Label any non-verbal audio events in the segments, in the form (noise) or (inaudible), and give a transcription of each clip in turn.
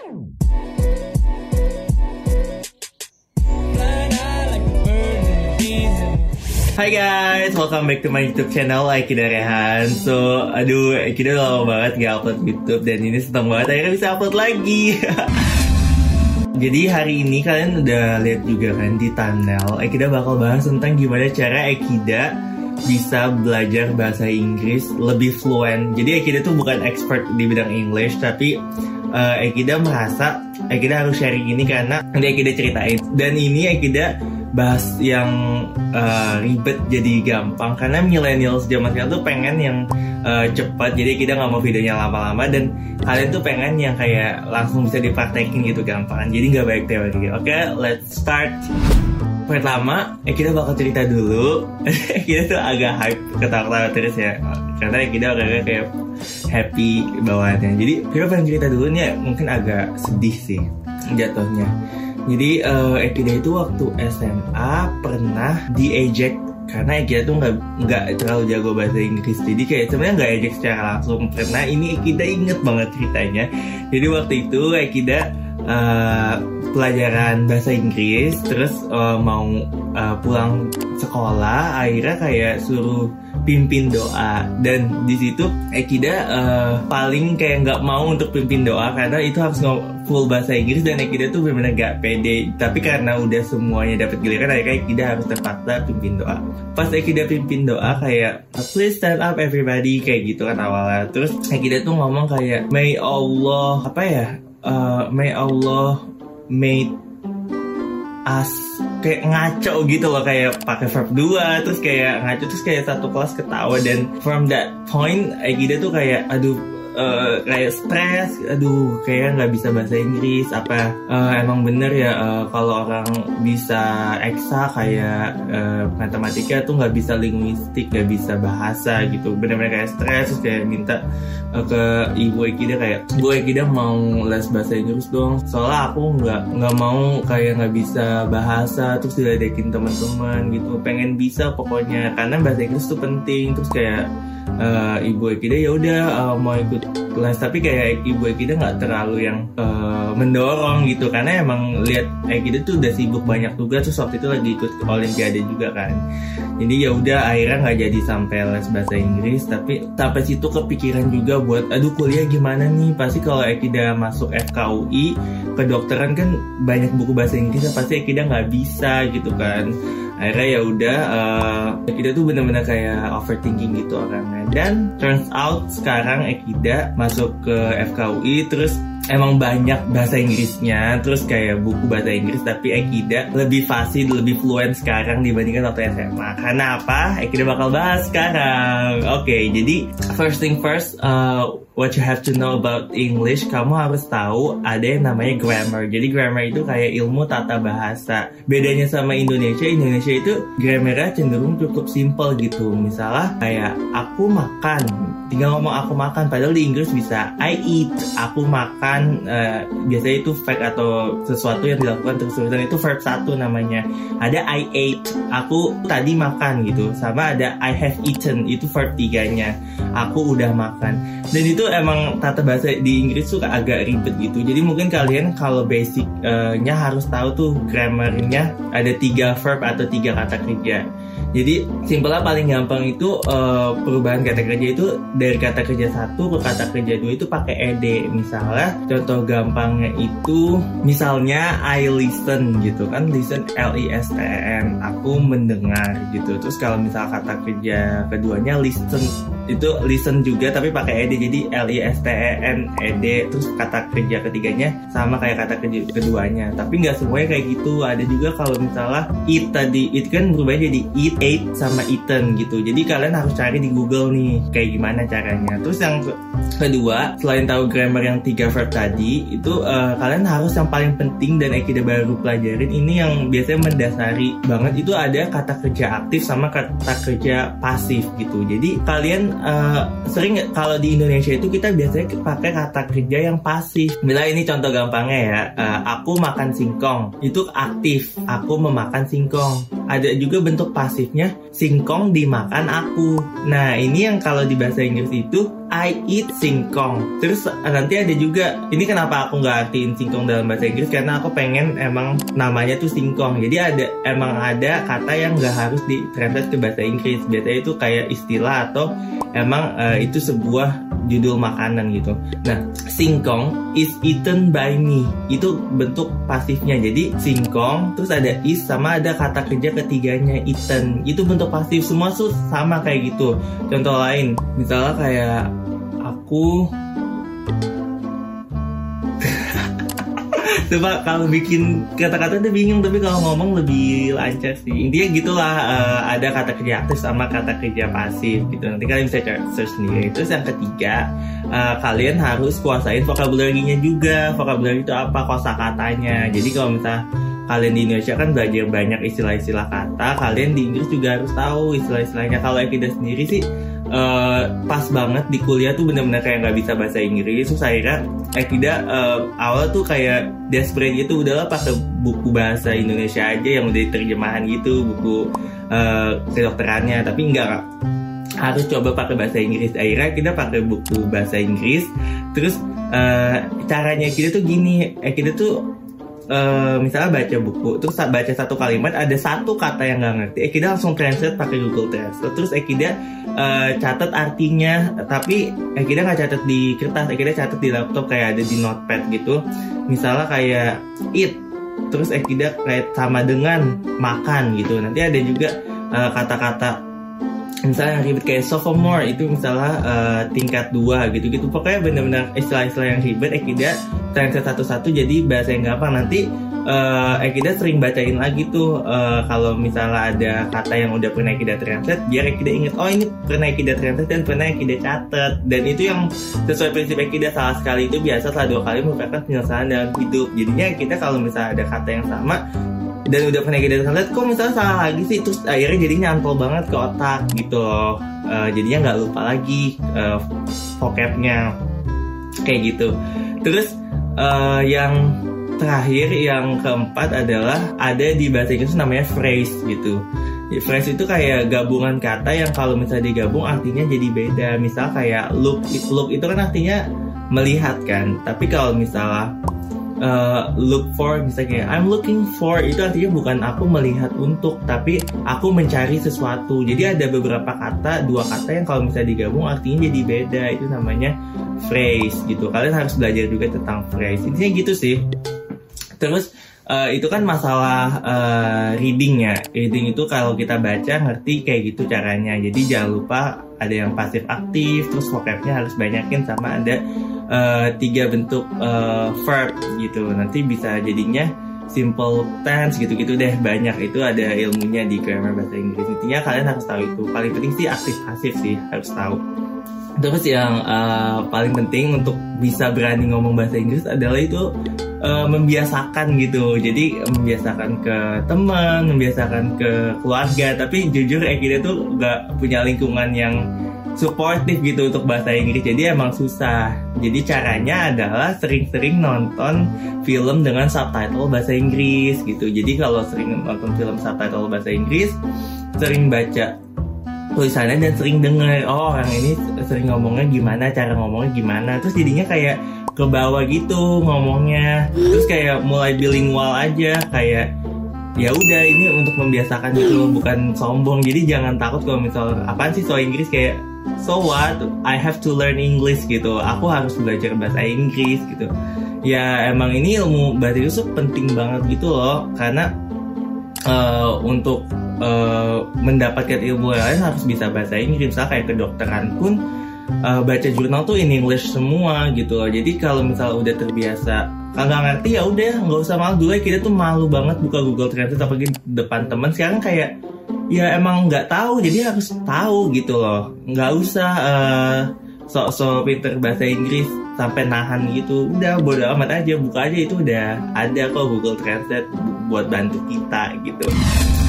Hai guys, welcome back to my YouTube channel. Aikida Rehan. So, aduh, Aikida udah lama banget gak upload YouTube Dan ini seneng banget akhirnya bisa upload lagi. (laughs) Jadi hari ini kalian udah lihat juga kan di thumbnail Aikida bakal bahas tentang gimana cara Aikida bisa belajar bahasa Inggris lebih fluent. Jadi Aikida tuh bukan expert di bidang English Tapi uh, Aikida merasa Aikida harus sharing ini karena nanti Aikida ceritain. Dan ini Aikida bahas yang uh, ribet jadi gampang. Karena millennials zaman sekarang tuh pengen yang uh, cepat. Jadi kita nggak mau videonya lama-lama. Dan kalian tuh pengen yang kayak langsung bisa dipraktekin gitu gampang. Jadi nggak baik teori. Oke okay, let's start. Pertama eh kita bakal cerita dulu. (laughs) Kita tuh agak hype ketawa-ketawa terus ya. Karena kita agak kayak happy bawaannya. Jadi kita pengen cerita dulu nih mungkin agak sedih sih jatuhnya. Jadi uh, Ekida itu waktu SMA pernah diejek karena Ekida tuh nggak nggak terlalu jago bahasa Inggris. Jadi kayak sebenarnya nggak ejek secara langsung. Karena ini Ekida inget banget ceritanya. Jadi waktu itu Ekida uh, pelajaran bahasa Inggris terus uh, mau uh, pulang sekolah akhirnya kayak suruh pimpin doa. Dan di situ Ekida uh, paling kayak nggak mau untuk pimpin doa karena itu harus full bahasa Inggris dan Ekida tuh benar-benar gak pede. Tapi karena udah semuanya dapat giliran akhirnya Ekida harus terpaksa pimpin doa. Pas Ekida pimpin doa kayak please stand up everybody kayak gitu kan awalnya. Terus Ekida tuh ngomong kayak may Allah apa ya? Uh, may Allah made us kayak ngaco gitu loh kayak pakai verb dua terus kayak ngaco terus kayak satu kelas ketawa dan from that point Aegida tuh kayak aduh uh, kayak stres, aduh kayak nggak bisa bahasa Inggris apa? Uh, emang bener ya uh, kalau orang bisa eksa kayak uh, matematika tuh nggak bisa linguistik nggak bisa bahasa gitu. Bener-bener kayak stres terus kayak minta uh, ke ibu Ekida kayak ibu Ekida mau les bahasa Inggris dong. Soalnya aku nggak nggak mau kayak nggak bisa bahasa terus diledekin teman-teman gitu. Pengen bisa pokoknya karena bahasa Inggris tuh penting. Terus kayak uh, ibu Ekida ya udah uh, mau ikut les tapi kayak ibu Ekida nggak terlalu yang uh, mendorong gitu. Karena emang lihat Ekida tuh udah sibuk banyak tugas terus waktu itu lagi ikut olimpiade juga kan. Jadi ya udah akhirnya nggak jadi sampai les bahasa Inggris. Tapi sampai situ kepikiran juga buat aduh kuliah gimana nih? Pasti kalau Ekida masuk FKUI kedokteran kan banyak buku bahasa Inggris pasti Ekida nggak bisa gitu kan akhirnya ya udah uh, Ekida tuh bener-bener kayak overthinking gitu orangnya. Dan turns out sekarang Ekida masuk ke FKUI terus emang banyak bahasa Inggrisnya terus kayak buku bahasa Inggris tapi Ekida lebih fasih lebih fluent sekarang dibandingkan waktu SMA karena apa Ekida bakal bahas sekarang oke okay, jadi first thing first uh, what you have to know about English, kamu harus tahu ada yang namanya grammar. Jadi grammar itu kayak ilmu tata bahasa. Bedanya sama Indonesia, Indonesia itu grammarnya cenderung cukup simple gitu. Misalnya kayak aku makan, tinggal ngomong aku makan. Padahal di Inggris bisa I eat, aku makan. Uh, biasanya itu fact atau sesuatu yang dilakukan terus-terusan itu verb satu namanya. Ada I ate, aku tadi makan gitu. Sama ada I have eaten, itu verb tiganya. Aku udah makan. Dan itu emang tata bahasa di Inggris tuh agak ribet gitu. Jadi mungkin kalian kalau basicnya harus tahu tuh grammarnya ada tiga verb atau tiga kata kerja. Jadi simpelnya paling gampang itu uh, perubahan kata kerja itu dari kata kerja satu ke kata kerja dua itu pakai ed. Misalnya contoh gampangnya itu misalnya I listen gitu kan listen L I S T E N aku mendengar gitu. Terus kalau misal kata kerja keduanya listen itu listen juga tapi pakai ed jadi L I S T E N E D terus kata kerja ketiganya sama kayak kata kerja keduanya. Tapi nggak semuanya kayak gitu. Ada juga kalau misalnya eat tadi it kan berubah jadi ate sama eaten gitu. Jadi kalian harus cari di Google nih kayak gimana caranya. Terus yang kedua, selain tahu grammar yang tiga verb tadi, itu uh, kalian harus yang paling penting dan Ekida baru pelajarin ini yang biasanya mendasari banget itu ada kata kerja aktif sama kata kerja pasif gitu. Jadi kalian uh, sering kalau di Indonesia itu kita biasanya pakai kata kerja yang pasif. Bila ini contoh gampangnya ya, uh, aku makan singkong itu aktif, aku memakan singkong. Ada juga bentuk pasifnya singkong dimakan aku. Nah ini yang kalau di bahasa Inggris itu I eat singkong. Terus nanti ada juga ini kenapa aku nggak artiin singkong dalam bahasa Inggris karena aku pengen emang namanya tuh singkong. Jadi ada emang ada kata yang nggak harus di translate ke bahasa Inggris. Biasanya itu kayak istilah atau emang uh, itu sebuah judul makanan gitu. Nah, singkong is eaten by me. Itu bentuk pasifnya. Jadi singkong terus ada is sama ada kata kerja ketiganya eaten. Itu bentuk pasif semua tuh sama kayak gitu. Contoh lain, misalnya kayak aku (laughs) Coba kalau bikin kata-kata itu bingung tapi kalau ngomong lebih lancar sih. Intinya gitulah uh, ada kata kerja aktif sama kata kerja pasif gitu. Nanti kalian bisa search sendiri. Terus yang ketiga, uh, kalian harus kuasain vocabulary-nya juga. Vocabulary itu apa? Kosakatanya. Jadi kalau misalnya kalian di Indonesia kan belajar banyak istilah-istilah kata, kalian di Inggris juga harus tahu istilah-istilahnya. Kalau Ekida sendiri sih uh, pas banget di kuliah tuh bener-bener kayak nggak bisa bahasa Inggris. Terus akhirnya eh tidak uh, awal tuh kayak desperate gitu udahlah pakai buku bahasa Indonesia aja yang udah terjemahan gitu buku uh, kedokterannya. Tapi enggak harus coba pakai bahasa Inggris. Akhirnya kita pakai buku bahasa Inggris. Terus uh, caranya kita tuh gini. Eh kita tuh uh, misalnya baca buku terus baca satu kalimat ada satu kata yang nggak ngerti Ekida langsung translate pakai Google Translate. Terus Ekida uh, catat artinya tapi Ekida nggak catat di kertas Ekida catat di laptop kayak ada di notepad gitu. Misalnya kayak eat terus Ekida kayak sama dengan makan gitu. Nanti ada juga eh, kata-kata uh, misalnya ribet kayak sophomore itu misalnya uh, tingkat dua gitu-gitu. Pokoknya benar-benar istilah-istilah yang ribet Ekida translate satu-satu jadi bahasa yang gampang. Nanti uh, Ekida sering bacain lagi tuh uh, kalau misalnya ada kata yang udah pernah Ekida translate biar Ekida inget oh ini pernah Ekida translate dan pernah Ekida catat dan itu yang sesuai prinsip Ekida salah sekali itu biasa salah dua kali merupakan penyelesaian dalam hidup. Jadinya kita kalau misalnya ada kata yang sama dan udah pernah kita lihat kok misalnya salah lagi sih terus akhirnya jadi nyantol banget ke otak gitu loh. Uh, jadinya nggak lupa lagi uh, kayak gitu. Terus uh, yang terakhir yang keempat adalah ada di bahasa Inggris namanya phrase gitu. Phrase itu kayak gabungan kata yang kalau misalnya digabung artinya jadi beda. Misal kayak look look itu kan artinya melihat kan. Tapi kalau misalnya uh, look for misalnya I'm looking for itu artinya bukan aku melihat untuk tapi aku mencari sesuatu. Jadi ada beberapa kata dua kata yang kalau misalnya digabung artinya jadi beda itu namanya phrase gitu. Kalian harus belajar juga tentang phrase. Intinya gitu sih. Terus uh, itu kan masalah uh, reading ya. Reading itu kalau kita baca ngerti kayak gitu caranya. Jadi jangan lupa ada yang pasif aktif terus vocabnya harus banyakin sama ada uh, tiga bentuk uh, verb gitu. Nanti bisa jadinya simple tense gitu-gitu deh. Banyak itu ada ilmunya di grammar bahasa Inggris. Intinya kalian harus tahu itu. Paling penting sih aktif pasif sih harus tahu terus yang uh, paling penting untuk bisa berani ngomong bahasa Inggris adalah itu uh, membiasakan gitu. Jadi membiasakan ke teman membiasakan ke keluarga. Tapi jujur Ekida tuh gak punya lingkungan yang supportive gitu untuk bahasa Inggris. Jadi emang susah. Jadi caranya adalah sering-sering nonton film dengan subtitle bahasa Inggris gitu. Jadi kalau sering nonton film subtitle bahasa Inggris sering baca tulisannya dan sering denger oh orang ini sering ngomongnya gimana cara ngomongnya gimana. Terus jadinya kayak ke bawah gitu ngomongnya. Terus kayak mulai bilingual aja kayak ya udah ini untuk membiasakan gitu bukan sombong. Jadi jangan takut kalau misal apaan sih so Inggris? Kayak so what? I have to learn English gitu. Aku harus belajar bahasa Inggris gitu. Ya emang ini ilmu bahasa Inggris tuh penting banget gitu loh karena uh, untuk uh, mendapatkan ilmu lain harus bisa bahasa Inggris. Misalnya kayak kedokteran pun uh, baca jurnal tuh in English semua gitu loh. Jadi kalau misalnya udah terbiasa nggak ngerti ya udah nggak usah malu. Dulu kita tuh malu banget buka Google Translate apalagi depan teman sekarang kayak ya emang nggak tahu jadi harus tahu gitu loh. Nggak usah uh, sok-sok pinter bahasa Inggris sampai nahan gitu. Udah bodo amat aja buka aja. Itu udah ada kok Google Translate buat bantu kita gitu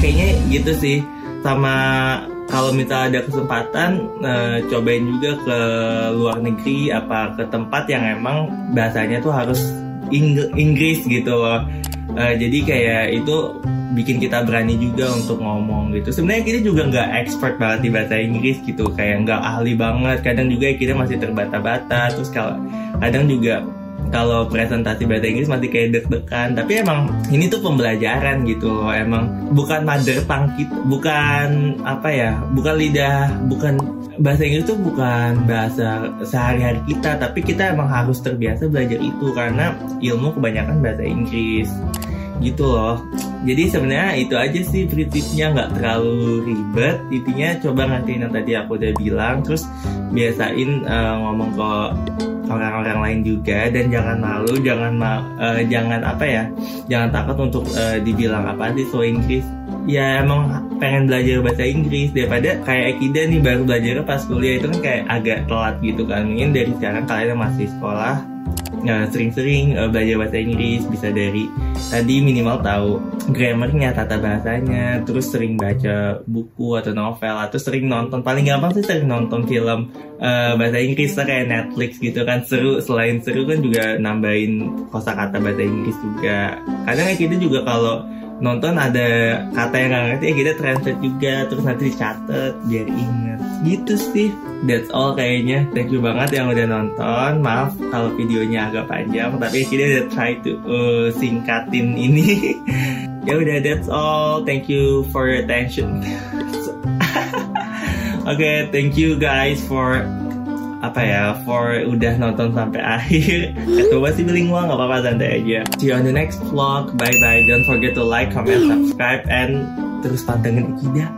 kayaknya gitu sih. Sama kalau misalnya ada kesempatan uh, cobain juga ke luar negeri apa ke tempat yang emang bahasanya tuh harus Ing Inggris gitu loh. Uh, jadi kayak itu bikin kita berani juga untuk ngomong gitu. Sebenarnya kita juga nggak expert banget di bahasa Inggris gitu kayak nggak ahli banget. Kadang juga kita masih terbata-bata terus kalau kadang juga kalau presentasi bahasa Inggris masih kayak deg-degan. Tapi emang ini tuh pembelajaran gitu loh. Emang bukan mother tongue kita bukan apa ya bukan lidah bukan bahasa Inggris tuh bukan bahasa sehari-hari kita. Tapi kita emang harus terbiasa belajar itu karena ilmu kebanyakan bahasa Inggris gitu loh. Jadi sebenarnya itu aja sih prinsipnya nggak terlalu ribet. Intinya coba ngertiin yang tadi aku udah bilang terus biasain uh, ngomong ke orang-orang lain juga. Dan jangan malu jangan ma uh, jangan apa ya jangan takut untuk uh, dibilang apa sih so Inggris. Ya emang pengen belajar bahasa Inggris. Daripada kayak Ekida nih baru belajar pas kuliah. Itu kan kayak agak telat gitu kan. Mungkin dari sekarang kalian masih sekolah sering-sering uh, belajar bahasa Inggris bisa dari tadi minimal tahu grammarnya, tata bahasanya, terus sering baca buku atau novel atau sering nonton paling gampang sih sering nonton film uh, bahasa Inggris kayak Netflix gitu kan seru selain seru kan juga nambahin kosakata bahasa Inggris juga. Kadang kayak gitu juga kalau nonton ada kata yang nggak ngerti ya kita translate juga terus nanti dicatat biar inget gitu sih. That's all kayaknya. Thank you banget yang udah nonton. Maaf kalau videonya agak panjang tapi kita udah try to uh, singkatin ini. (laughs) Ya udah that's all. Thank you for your attention. (laughs) Oke, okay, thank you guys for apa ya for udah nonton sampai akhir atau masih bilingual nggak apa-apa santai aja. See you on the next vlog. Bye bye don't forget to like comment subscribe and terus pantengin Ikida